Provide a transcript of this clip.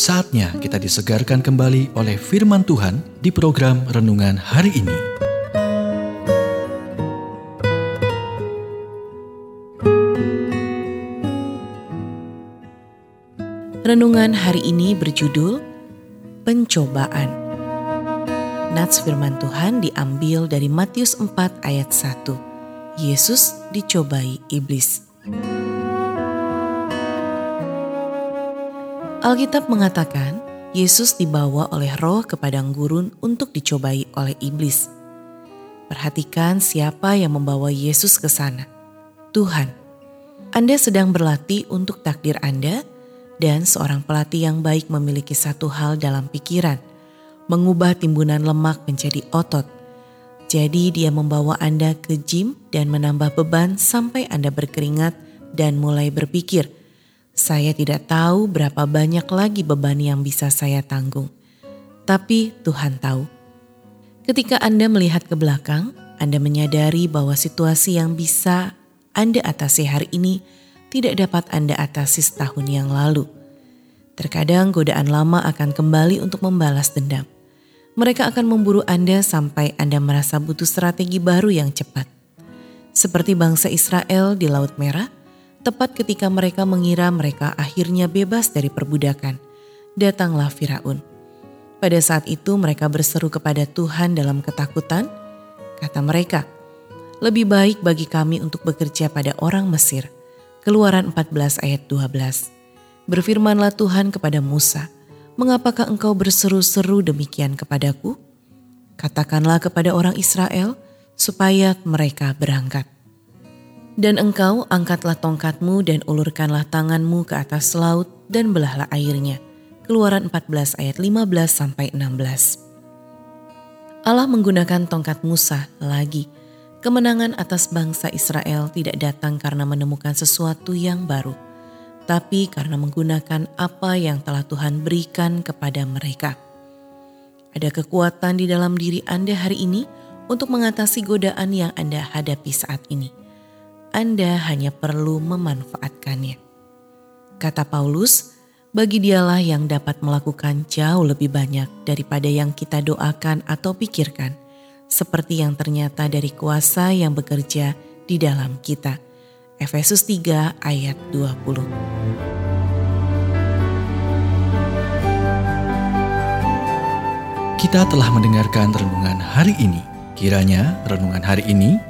Saatnya kita disegarkan kembali oleh firman Tuhan di program renungan hari ini. Renungan hari ini berjudul Pencobaan. Nats firman Tuhan diambil dari Matius 4 ayat 1. Yesus dicobai iblis. Alkitab mengatakan, Yesus dibawa oleh roh ke padang gurun untuk dicobai oleh iblis. Perhatikan siapa yang membawa Yesus ke sana. Tuhan. Anda sedang berlatih untuk takdir Anda dan seorang pelatih yang baik memiliki satu hal dalam pikiran, mengubah timbunan lemak menjadi otot. Jadi dia membawa Anda ke gym dan menambah beban sampai Anda berkeringat dan mulai berpikir, saya tidak tahu berapa banyak lagi beban yang bisa saya tanggung, tapi Tuhan tahu. Ketika Anda melihat ke belakang, Anda menyadari bahwa situasi yang bisa Anda atasi hari ini tidak dapat Anda atasi setahun yang lalu. Terkadang godaan lama akan kembali untuk membalas dendam. Mereka akan memburu Anda sampai Anda merasa butuh strategi baru yang cepat. Seperti bangsa Israel di Laut Merah, Tepat ketika mereka mengira mereka akhirnya bebas dari perbudakan, datanglah Firaun. Pada saat itu mereka berseru kepada Tuhan dalam ketakutan. Kata mereka, lebih baik bagi kami untuk bekerja pada orang Mesir. Keluaran 14 ayat 12. Berfirmanlah Tuhan kepada Musa, mengapakah engkau berseru-seru demikian kepadaku? Katakanlah kepada orang Israel supaya mereka berangkat. Dan engkau angkatlah tongkatmu dan ulurkanlah tanganmu ke atas laut dan belahlah airnya. Keluaran 14 ayat 15 sampai 16. Allah menggunakan tongkat Musa lagi. Kemenangan atas bangsa Israel tidak datang karena menemukan sesuatu yang baru, tapi karena menggunakan apa yang telah Tuhan berikan kepada mereka. Ada kekuatan di dalam diri Anda hari ini untuk mengatasi godaan yang Anda hadapi saat ini. Anda hanya perlu memanfaatkannya. Kata Paulus, bagi dialah yang dapat melakukan jauh lebih banyak daripada yang kita doakan atau pikirkan, seperti yang ternyata dari kuasa yang bekerja di dalam kita. Efesus 3 ayat 20. Kita telah mendengarkan renungan hari ini. Kiranya renungan hari ini